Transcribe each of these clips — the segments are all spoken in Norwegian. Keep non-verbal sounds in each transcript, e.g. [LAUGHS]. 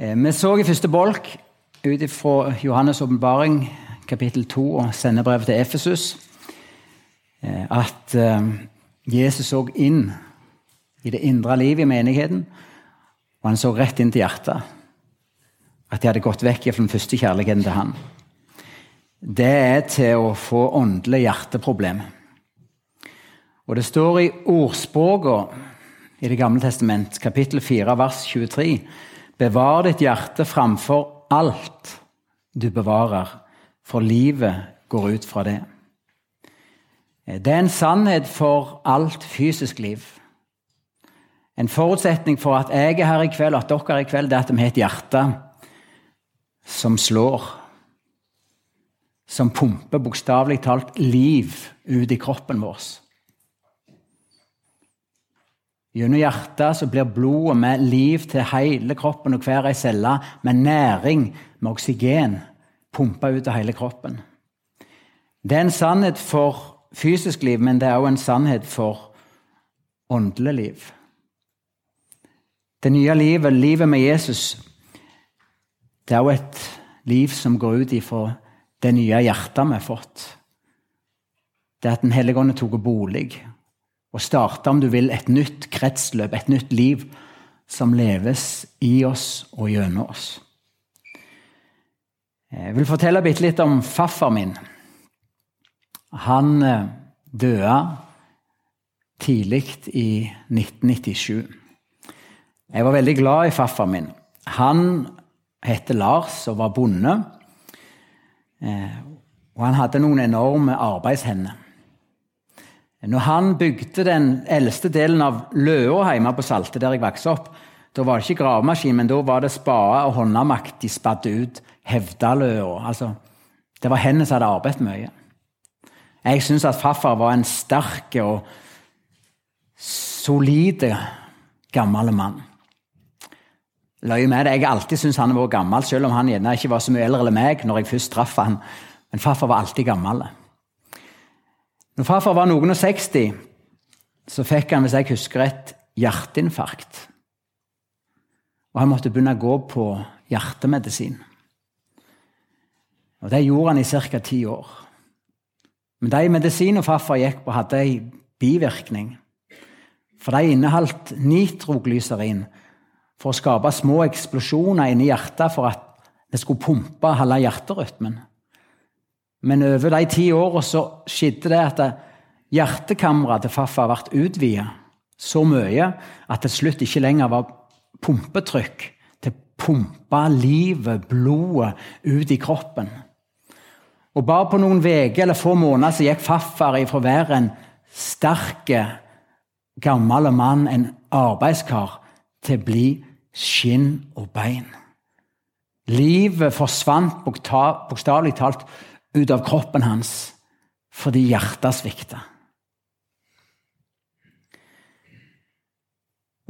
Eh, vi så i første bolk ut fra Johannes' åpenbaring, kapittel 2 og sendebrevet til Efesus, eh, at eh, Jesus så inn i det indre livet i menigheten, og han så rett inn til hjertet. At de hadde gått vekk fra den første kjærligheten til han. Det er til å få åndelig hjerteproblem. Og det står i ordspråkene i Det gamle testament, kapittel 4, vers 23. Bevar ditt hjerte framfor alt du bevarer, for livet går ut fra det. Det er en sannhet for alt fysisk liv. En forutsetning for at jeg er her i kveld, at dere er i kveld, det er at vi har et hjerte som slår. Som pumper bokstavelig talt liv ut i kroppen vår. Gjennom hjertet så blir blodet med liv til hele kroppen og hver ei celle, med næring, med oksygen, pumpa ut av hele kroppen. Det er en sannhet for fysisk liv, men det er òg en sannhet for åndelig liv. Det nye livet, livet med Jesus, det er òg et liv som går ut ifra det nye hjertet vi har fått. Det er at Den hellige ånd tok bolig og starte, om du vil, et nytt kretsløp, et nytt liv som leves i oss og gjennom oss. Jeg vil fortelle bitte litt om farfar min. Han eh, døde tidlig i 1997. Jeg var veldig glad i farfar min. Han het Lars og var bonde. Eh, og han hadde noen enorme arbeidshender. Når han bygde den eldste delen av Løa hjemme på Salte, der jeg vokste opp, da var det ikke gravemaskin, men da var det spade og håndamakt de spadde ut Hevdaløa. Altså, det var henne som hadde arbeidet mye. Jeg syns at farfar var en sterk og solid gammel mann. Løy med det. Jeg har alltid syntes han var gammel, selv om han gjerne ikke var så mye eldre enn meg når jeg først traff han. Men farfar var alltid gammel. Når farfar var noen og 60, så fikk han, hvis jeg husker rett, hjerteinfarkt. Og han måtte begynne å gå på hjertemedisin. Og Det gjorde han i ca. ti år. Men de medisinene farfar gikk på, hadde en bivirkning. For de inneholdt nitroglyserin for å skape små eksplosjoner inni hjertet for at det skulle pumpe halve hjerterytmen. Men over de ti åra så skjedde det at hjertekammeret til farfar ble utvida så mye at til slutt ikke lenger var pumpetrykk til å pumpe livet, blodet, ut i kroppen. Og Bare på noen uker eller få måneder så gikk farfar ifra å være en sterk, gammel mann, en arbeidskar, til å bli skinn og bein. Livet forsvant bokstavelig talt ut av kroppen hans fordi hjertet svikta.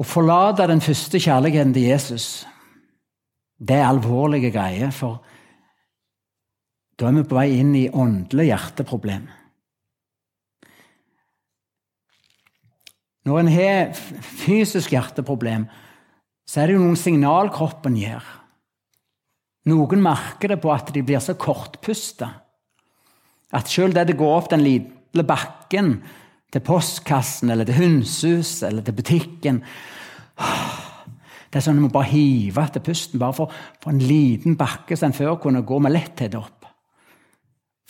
Å forlate den første kjærligheten til Jesus, det er alvorlige greier, for da er vi på vei inn i åndelig hjerteproblem. Når en har fysisk hjerteproblem, så er det jo noen signal kroppen gir. Noen merker det på at de blir så kortpusta at selv det det går opp den lille bakken til postkassen eller til hundshuset eller til butikken Det er sånn at Du må bare hive etter pusten bare for, for en liten bakke som en før kunne gå med letthet opp.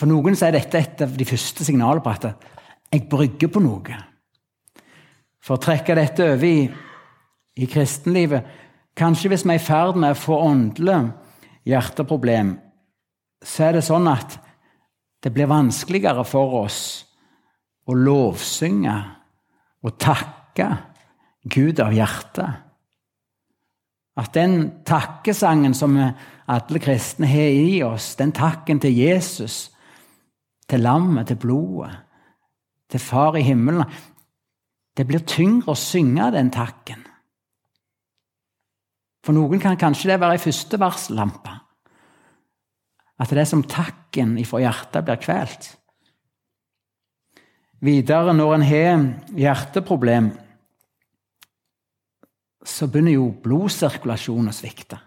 For noen så er dette et av de første signalene på at jeg brygger på noe. For å trekke dette over i, i kristenlivet Kanskje hvis vi er i ferd med å få åndelig hjerteproblem, så er det sånn at det blir vanskeligere for oss å lovsynge og takke Gud av hjertet. At den takkesangen som alle kristne har i oss, den takken til Jesus, til lammet, til blodet, til Far i himmelen Det blir tyngre å synge den takken. For noen kan kanskje det være ei første varsellampe. At det er som takken ifra hjertet blir kvelt. Videre, når en har hjerteproblem, så begynner jo blodsirkulasjonen å svikte.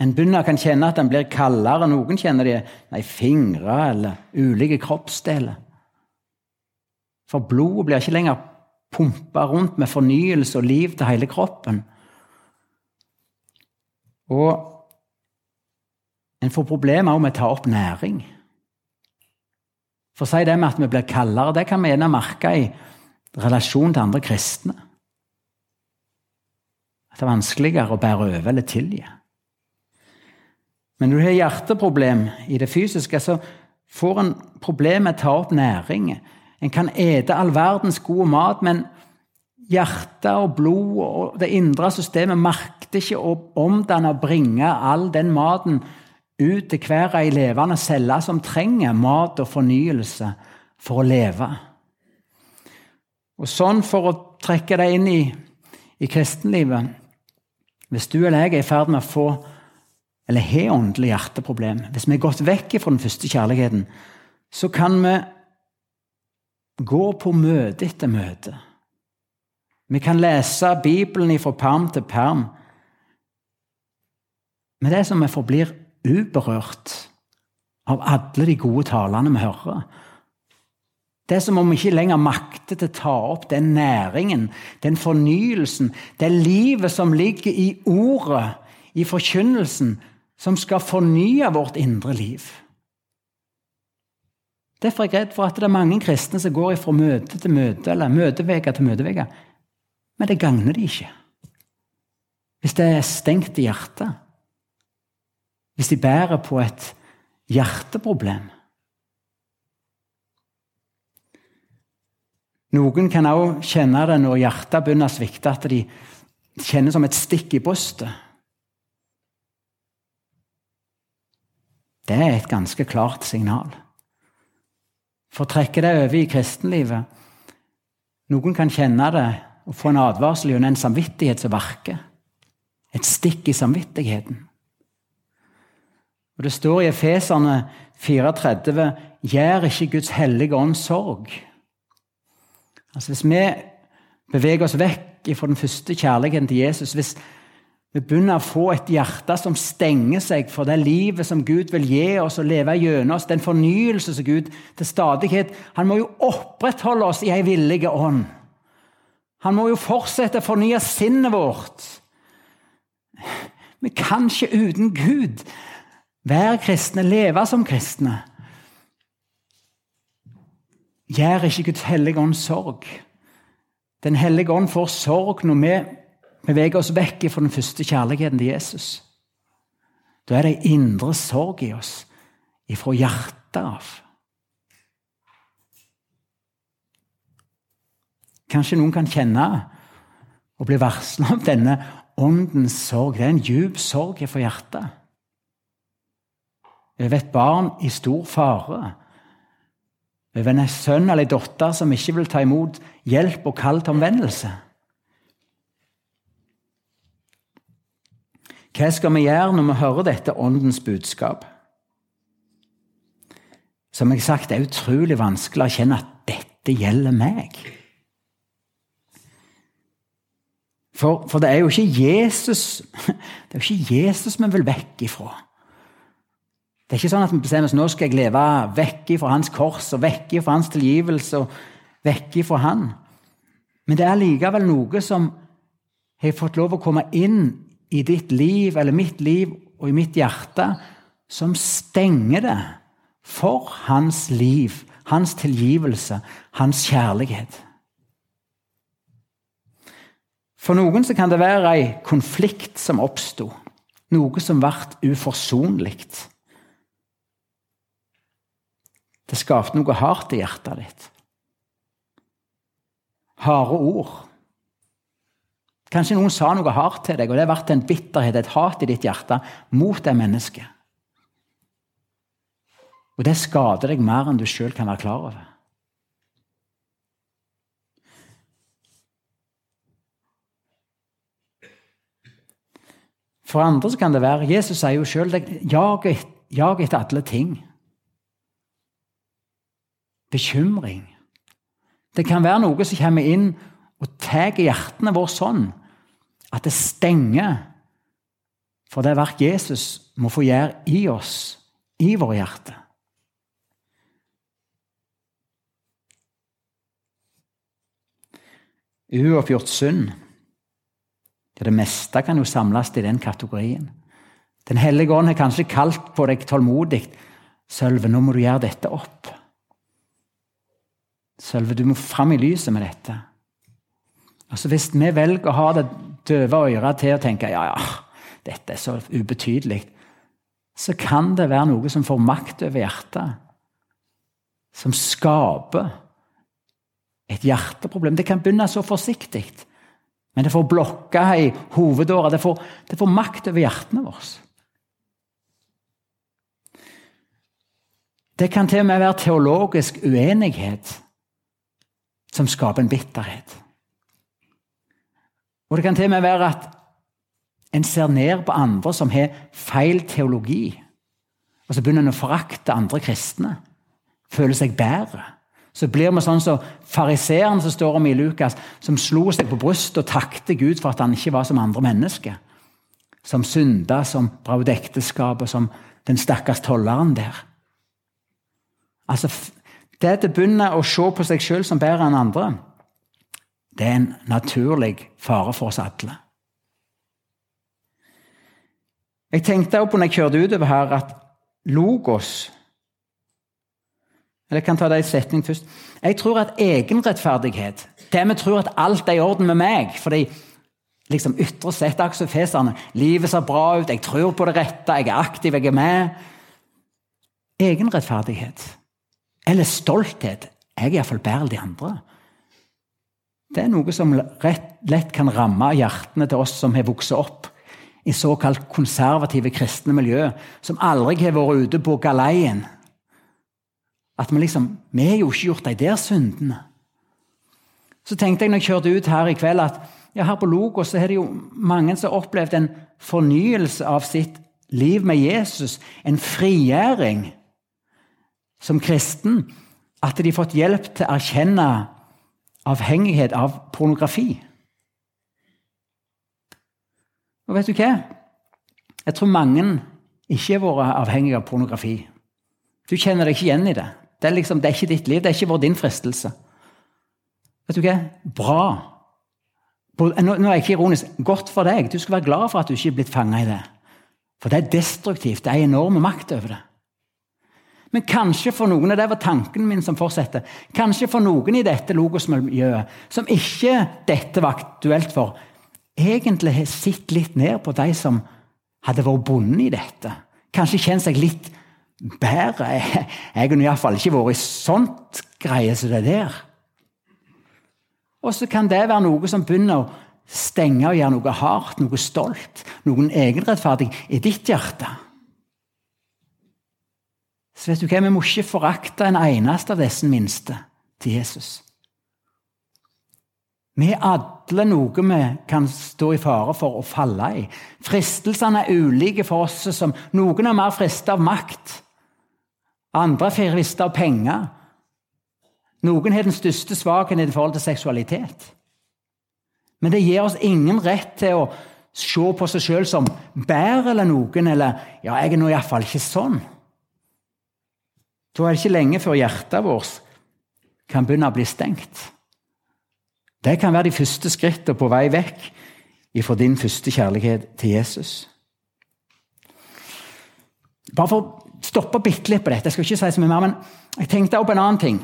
En begynner kan kjenne at en blir kaldere. Noen kjenner det i fingre eller ulike kroppsdeler. For blodet blir ikke lenger pumpa rundt med fornyelse og liv til hele kroppen. Og en får problemer med å ta opp næring. For å si det med at vi blir kaldere, det kan vi gjerne merke i relasjon til andre kristne. At det er vanskeligere å bære over eller tilgi. Men når du har hjerteproblem i det fysiske, så får en problem med å ta opp næring. En kan ete all verdens gode mat, men hjertet og blod og det indre systemet makter ikke å omdanne og bringe all den maten ut til hver ei levende celle som trenger mat og fornyelse for å leve. Og sånn, for å trekke deg inn i, i kristenlivet Hvis du eller jeg er i ferd med å få eller har åndelig hjerteproblem, hvis vi er gått vekk fra den første kjærligheten, så kan vi gå på møte etter møte. Vi kan lese Bibelen fra perm til perm. Men det som vi forblir uberørt av alle de gode talene vi hører. Det er som om vi ikke lenger makter til å ta opp den næringen, den fornyelsen, det livet som ligger i ordet, i forkynnelsen, som skal fornye vårt indre liv. Derfor er jeg redd for at det er mange kristne som går fra møte til møte, eller møteveke til møteveke. Men det gagner de ikke. Hvis det er stengt i hjertet. Hvis de bærer på et hjerteproblem. Noen kan også kjenne det når hjertet begynner å svikte, at de kjenner som et stikk i brystet. Det er et ganske klart signal. For å trekke det over i kristenlivet Noen kan kjenne det og få en advarsel gjennom en samvittighet som verker. Et stikk i samvittigheten. Og Det står i Efeserne 34.: Gjør ikke Guds hellige ånd sorg. Altså Hvis vi beveger oss vekk fra den første kjærligheten til Jesus, hvis vi begynner å få et hjerte som stenger seg for det livet som Gud vil gi oss og leve gjennom oss, den fornyelse som Gud til stadighet Han må jo opprettholde oss i ei villige ånd. Han må jo fortsette å fornye sinnet vårt. Vi kan ikke uten Gud være kristne, leve som kristne. Gjør ikke Guds hellige ånd sorg. Den hellige ånd får sorg når vi beveger oss vekk fra den første kjærligheten til Jesus. Da er det indre sorg i oss, ifra hjertet av. Kanskje noen kan kjenne og bli varsla om denne åndens sorg. Det er en djup sorg for hjertet over et barn i stor fare. Over en sønn eller en datter som ikke vil ta imot hjelp og kall til omvendelse. Hva skal vi gjøre når vi hører dette åndens budskap? Som jeg har sagt, det er utrolig vanskelig å kjenne at dette gjelder meg. For, for det er jo ikke Jesus [LAUGHS] det er jo ikke Jesus vi vil vekk ifra. Det er ikke sånn at vi bestemmer oss nå skal jeg leve vekk fra hans kors og vekk fra hans tilgivelse og vekk fra han. Men det er likevel noe som har fått lov å komme inn i ditt liv eller mitt liv og i mitt hjerte, som stenger det for hans liv, hans tilgivelse, hans kjærlighet. For noen kan det være ei konflikt som oppsto, noe som ble uforsonlig. Det skapte noe hardt i hjertet ditt. Harde ord. Kanskje noen sa noe hardt til deg, og det har vært en bitterhet, et hat i ditt hjerte mot det mennesket. Og det skader deg mer enn du sjøl kan være klar over. For andre kan det være Jesus sier jo sjøl jag, jag etter alle ting bekymring. Det kan være noe som kommer inn og tar hjertene våre sånn at det stenger For det verk Jesus må få gjøre i oss, i våre hjerter. Uoppgjort synd ja, Det meste kan jo samles i den kategorien. Den hellige ånd har kanskje kalt på deg tålmodig. Sølve, nå må du gjøre dette opp. Sølve, du må fram i lyset med dette. Altså Hvis vi velger å ha det døve øret til å tenke ja, ja, dette er så ubetydelig, så kan det være noe som får makt over hjertet. Som skaper et hjerteproblem. Det kan begynne så forsiktig, men det får blokka i hovedåra. Det, det, får makt over hjertene våre. Det kan til og med være teologisk uenighet som skaper en bitterhet. Og det kan til og med være at en ser ned på andre som har feil teologi. Og så begynner en å forakte andre kristne. Føler seg bedre. Så blir vi sånn som så fariseeren som står om i Lukas, som slo seg på brystet og takte Gud for at han ikke var som andre mennesker. Som synda, som brøt ekteskapet, som den stakkars tolleren der. Altså, Det å begynne å se på seg sjøl som bedre enn andre, det er en naturlig fare for oss alle. Jeg tenkte også når jeg kjørte utover her, at logos eller jeg kan ta det i setning først. Jeg tror at egenrettferdighet Det vi tror at alt er i orden med meg fordi liksom ytre sett aksofeserne, Livet ser bra ut, jeg tror på det rette, jeg er aktiv, jeg er med. Egenrettferdighet. Eller stolthet. Jeg er iallfall bedre enn de andre. Det er noe som rett, lett kan ramme hjertene til oss som har vokst opp i såkalt konservative kristne miljø, som aldri har vært ute på galeien at vi liksom Vi har jo ikke gjort de der syndene. Så tenkte jeg når jeg kjørte ut her i kveld, at ja, her på Logos så er det jo mange som har opplevd en fornyelse av sitt liv med Jesus. En frigjøring som kristen. At de har fått hjelp til å erkjenne avhengighet av pornografi. Og vet du hva? Jeg tror mange ikke har vært avhengige av pornografi. Du kjenner deg ikke igjen i det. Det er, liksom, det er ikke ditt liv, det er ikke vært din fristelse. Vet du hva? Bra. Nå er jeg ikke ironisk. Godt for deg. Du skal være glad for at du ikke er blitt fanga i det. For det er destruktivt. Det er enorme makt over det. Men kanskje for noen, og det var tanken min som fortsetter, kanskje for noen i dette logosmiljøet som ikke dette var aktuelt for, egentlig har sett litt ned på de som hadde vært bonde i dette. Kanskje kjent seg litt bedre. [LAUGHS] Jeg har iallfall ikke vært i sånt greie som det der. Og så kan det være noe som begynner å stenge og gjøre noe hardt, noe stolt, noen egenrettferdig i ditt hjerte. Så vet du hva, Vi må ikke forakte en eneste av disse minste til Jesus. Vi er alle noe vi kan stå i fare for å falle i. Fristelsene er ulike for oss. som Noen er mer fristet av makt, andre er frista av penger. Noen har den største svakheten i forhold til seksualitet. Men det gir oss ingen rett til å se på seg sjøl som bedre eller noen, eller 'ja, jeg er nå iallfall ikke sånn'. Da er det ikke lenge før hjertet vårt kan begynne å bli stengt. Det kan være de første skrittene på vei vekk ifra din første kjærlighet til Jesus. Bare for å stoppe bitte litt på dette. Jeg skal ikke si så mye mer, men jeg tenkte opp en annen ting.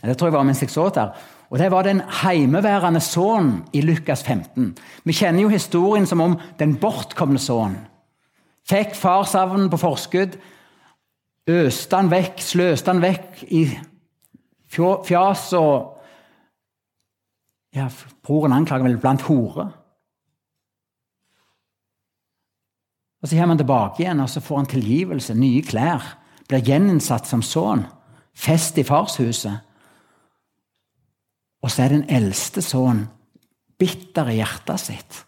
Det tror jeg var mens jeg så der. Og Det var den heimeværende sønnen i Lukas 15. Vi kjenner jo historien som om den bortkomne sønnen. Fikk farsavnen på forskudd, øste han vekk, sløste han vekk i fjas og ja, Broren anklager vel blant hore. Og Så kommer han tilbake igjen og så får han tilgivelse, nye klær. Blir gjeninnsatt som sønn. Fest i farshuset. Og så er den eldste sønnen bitter i hjertet sitt.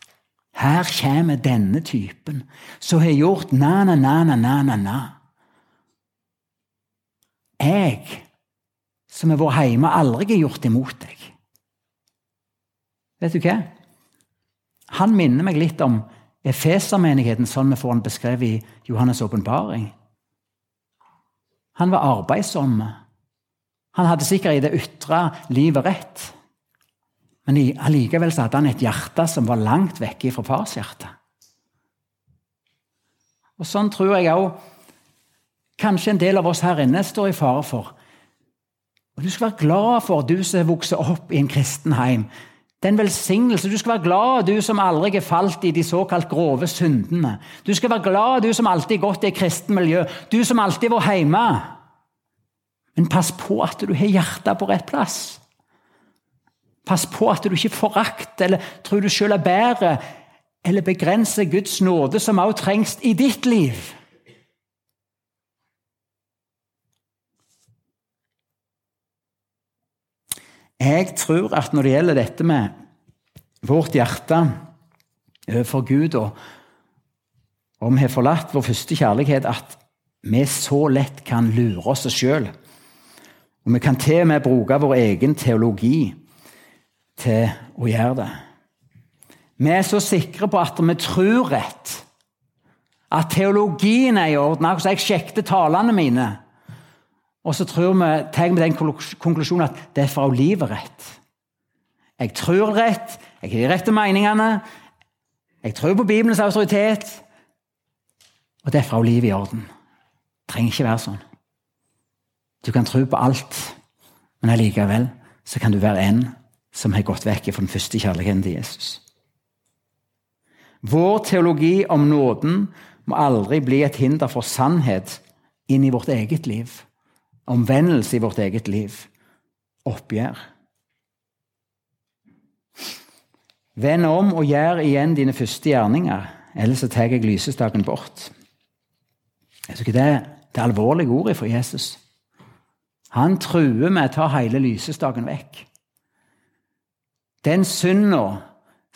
Her kommer denne typen som har gjort na-na-na-na-na-na. Jeg, som har vært hjemme, aldri har gjort imot deg. Vet du hva? Han minner meg litt om Efesermenigheten, sånn vi får den beskrevet i Johannes' åpenbaring. Han var arbeidsom. Han hadde sikkert i det ytre livet rett. Men allikevel hadde han et hjerte som var langt vekke fra farshjertet. Og Sånn tror jeg òg kanskje en del av oss her inne står i fare for. Og Du skal være glad for, du som har vokst opp i en kristen heim. Det er en velsignelse. Du skal være glad, du som aldri har falt i de såkalt grove syndene. Du skal være glad, du som alltid har gått i et kristent miljø. Du som alltid har vært hjemme. Men pass på at du har hjertet på rett plass. Pass på at du ikke forakter eller tror du sjøl er bedre, eller begrenser Guds nåde, som også trengs i ditt liv. Jeg tror at når det gjelder dette med vårt hjerte overfor Gud, og om vi har forlatt vår første kjærlighet, at vi så lett kan lure oss sjøl. Og vi kan til og med bruke vår egen teologi til å gjøre det. Vi er så sikre på at vi tror rett, at teologien er i orden. Jeg sjekket talene mine. Og så tror vi, tar vi den konklusjonen at derfor er livet rett. Jeg tror rett, jeg har de rette meningene, jeg tror på Bibelens autoritet, og derfor er livet i orden. Det trenger ikke være sånn. Du kan tro på alt, men allikevel så kan du være en som har gått vekk fra den første kjærligheten til Jesus. Vår teologi om nåden må aldri bli et hinder for sannhet inn i vårt eget liv omvendelse i vårt eget liv, oppgjør. Vend om og gjør igjen dine første gjerninger, ellers tar jeg lysestaken bort. Jeg synes det, det er alvorlige ord for Jesus. Han truer med å ta hele lysestaken vekk. Den synda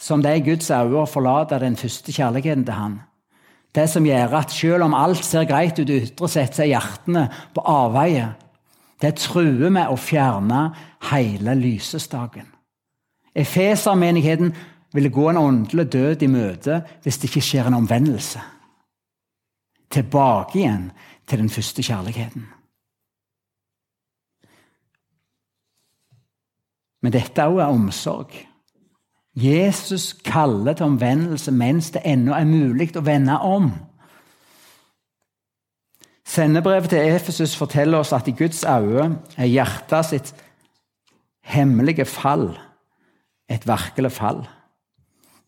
som det er Guds øyne å forlate den første kjærligheten til han, det som gjør at selv om alt ser greit ut ytre sett, så er hjertene på avveie. Det truer med å fjerne hele lysestaken. Efesermenigheten ville gå en åndelig død i møte hvis det ikke skjer en omvendelse. Tilbake igjen til den første kjærligheten. Men dette òg er omsorg. Jesus kaller til omvendelse mens det ennå er mulig å vende om. Sendebrevet til Efesus forteller oss at i Guds øyne er hjertet sitt hemmelige fall et virkelig fall.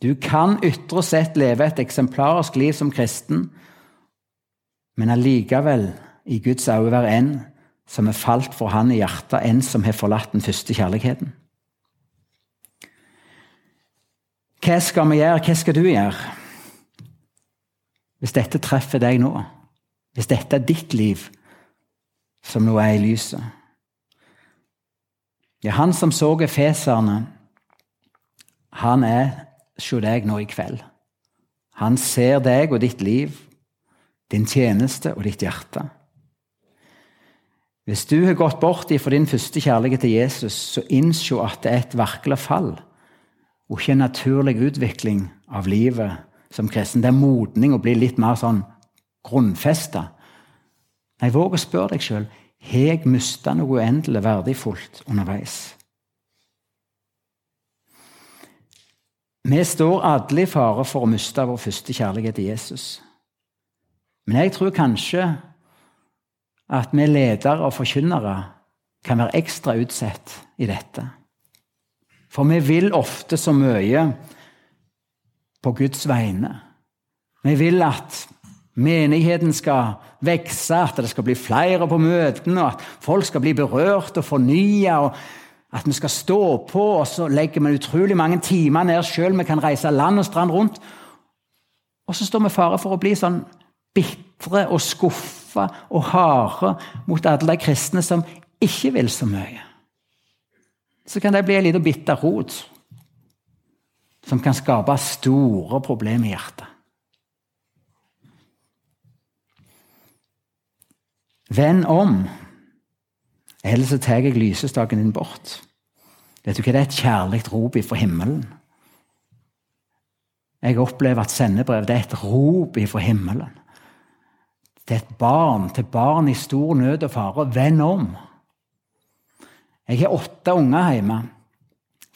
Du kan ytre sett leve et eksemplarisk liv som kristen, men allikevel i Guds øyne være en som er falt for Han i hjertet, en som har forlatt den første kjærligheten. Hva skal vi gjøre? Hva skal du gjøre? Hvis dette treffer deg nå, hvis dette er ditt liv som nå er i lyset Ja, han som så efeserne, han er hos deg nå i kveld. Han ser deg og ditt liv, din tjeneste og ditt hjerte. Hvis du har gått bort ifra din første kjærlighet til Jesus, så innsjå at det er et virkelig fall og ikke en naturlig utvikling av livet som kristen. Det er modning å bli litt mer sånn grunnfesta. Nei, våg å spørre deg sjøl har jeg mista noe uendelig verdifullt underveis. Vi står alle i fare for å miste vår første kjærlighet til Jesus. Men jeg tror kanskje at vi ledere og forkynnere kan være ekstra utsatt i dette. For vi vil ofte så mye på Guds vegne. Vi vil at menigheten skal vokse, at det skal bli flere på møtene, at folk skal bli berørt og fornya, og at vi skal stå på. Og så legger vi utrolig mange timer ned sjøl. Vi kan reise land og strand rundt. Og så står vi i fare for å bli sånn bitre og skuffa og harde mot alle de kristne som ikke vil så mye så kan det bli en liten bitter rot som kan skape store problemer i hjertet. Vend om, ellers så tar jeg lysestaken din bort. Vet du hva Det er et kjærlig rop ifra himmelen. Jeg opplever at sendebrev det er et rop ifra himmelen. Det er et barn til barn i stor nød og fare. Vend om. Jeg har åtte unger hjemme.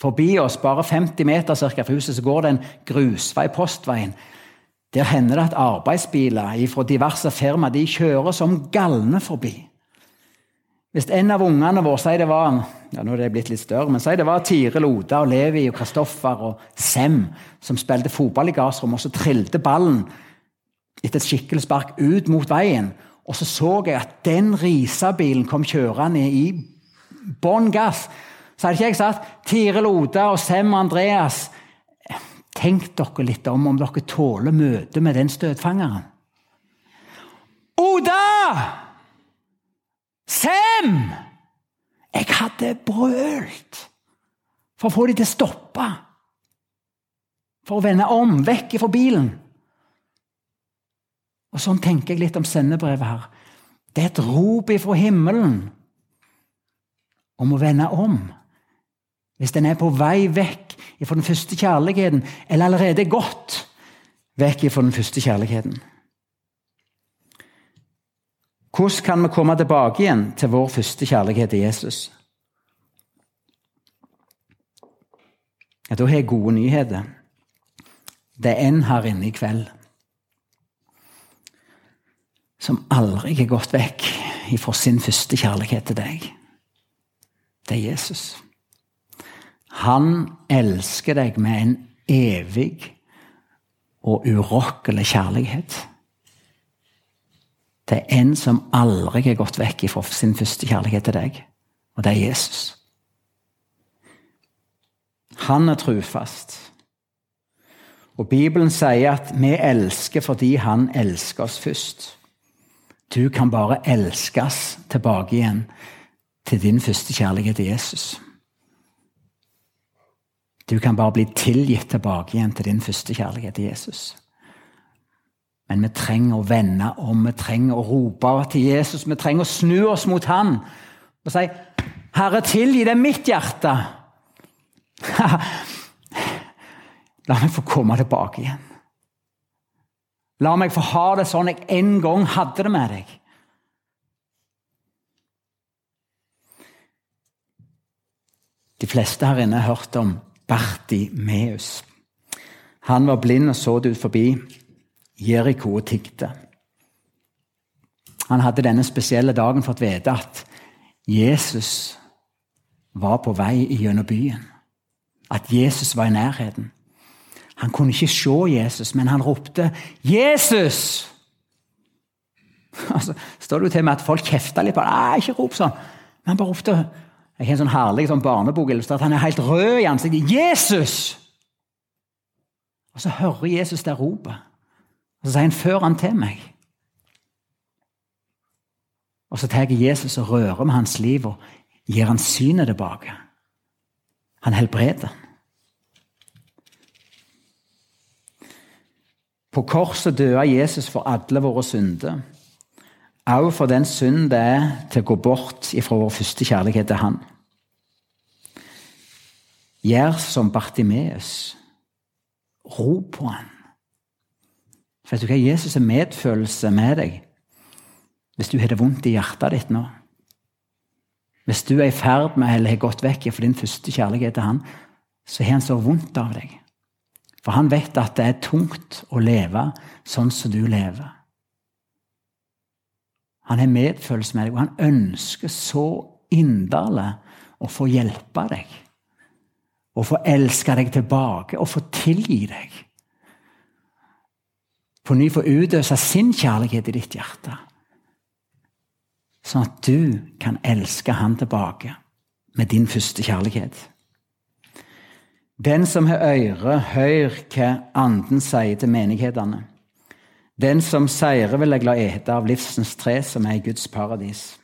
Forbi oss, bare 50 meter cirka, fra huset, så går det en grusvei, postveien. Der hender det at arbeidsbiler fra diverse firma de kjører som galne forbi. Hvis en av ungene våre sier det var ja nå er det blitt litt større, men sier det var Tiril Oda og Levi og Kristoffer og Sem som spilte fotball i gardsrommet, og så trilte ballen etter et skikkelig spark ut mot veien. Og så så jeg at den risabilen kom kjørende i bånn gass. Så hadde ikke jeg sagt Tiril Oda og Sem Andreas Tenk dere litt om om dere tåler møtet med den støtfangeren. Oda! Sem! Jeg hadde brølt for å få dem til å stoppe. For å vende om, vekk fra bilen. Og Sånn tenker jeg litt om sendebrevet her. Det er et rop ifra himmelen om å vende om. Hvis en er på vei vekk fra den første kjærligheten, eller allerede gått vekk fra den første kjærligheten. Hvordan kan vi komme tilbake igjen til vår første kjærlighet til Jesus? Ja, Da har jeg gode nyheter. Det er en her inne i kveld som aldri har gått vekk fra sin første kjærlighet til deg. Det er Jesus. Han elsker deg med en evig og urokkelig kjærlighet. Det er en som aldri har gått vekk fra sin første kjærlighet til deg, og det er Jesus. Han er trufast. Og Bibelen sier at vi elsker fordi han elsker oss først. Du kan bare elskes tilbake igjen til din første kjærlighet til Jesus. Du kan bare bli tilgitt tilbake igjen til din første kjærlighet til Jesus. Men vi trenger å vende om, vi trenger å rope til Jesus. Vi trenger å snu oss mot han og si 'Herre, tilgi det mitt hjerte'. [LAUGHS] La meg få komme tilbake igjen. La meg få ha det sånn jeg en gang hadde det med deg. De fleste her inne har hørt om Bartimeus. Han var blind og så det ut forbi. Jeriko og tigte. Han hadde denne spesielle dagen fått vite at Jesus var på vei gjennom byen. At Jesus var i nærheten. Han kunne ikke se Jesus, men han ropte 'Jesus!' [LAUGHS] Altså, står det jo til med at folk kjefta litt på ham. Ikke rop sånn. Men han bare ropte Jeg har en sånn herlig sånn barnebok at han er helt rød i ansiktet. 'Jesus!' Og så hører Jesus det ropet. Og så sier han, 'Før han til meg'. Og så tar Jesus og rører med hans liv og gir han synet tilbake. Han helbreder. På korset døde Jesus for alle våre synder. Også for den synd det er til å gå bort ifra vår første kjærlighet til Han. Gjør som Bartimeus. Ro på Han. For vet du hva? Jesus er medfølelse med deg hvis du har det vondt i hjertet ditt nå. Hvis du er i ferd med eller har gått vekk fra din første kjærlighet til han, så har han så vondt av deg. For han vet at det er tungt å leve sånn som du lever. Han har medfølelse med deg, og han ønsker så inderlig å få hjelpe deg. Å få elske deg tilbake og få tilgi deg på ny få utøse sin kjærlighet i ditt hjerte. Sånn at du kan elske han tilbake med din første kjærlighet. Den som har øre, hør hva Anden sier til menighetene. Den som seirer, vil jeg la ete av livsens tre, som er i Guds paradis.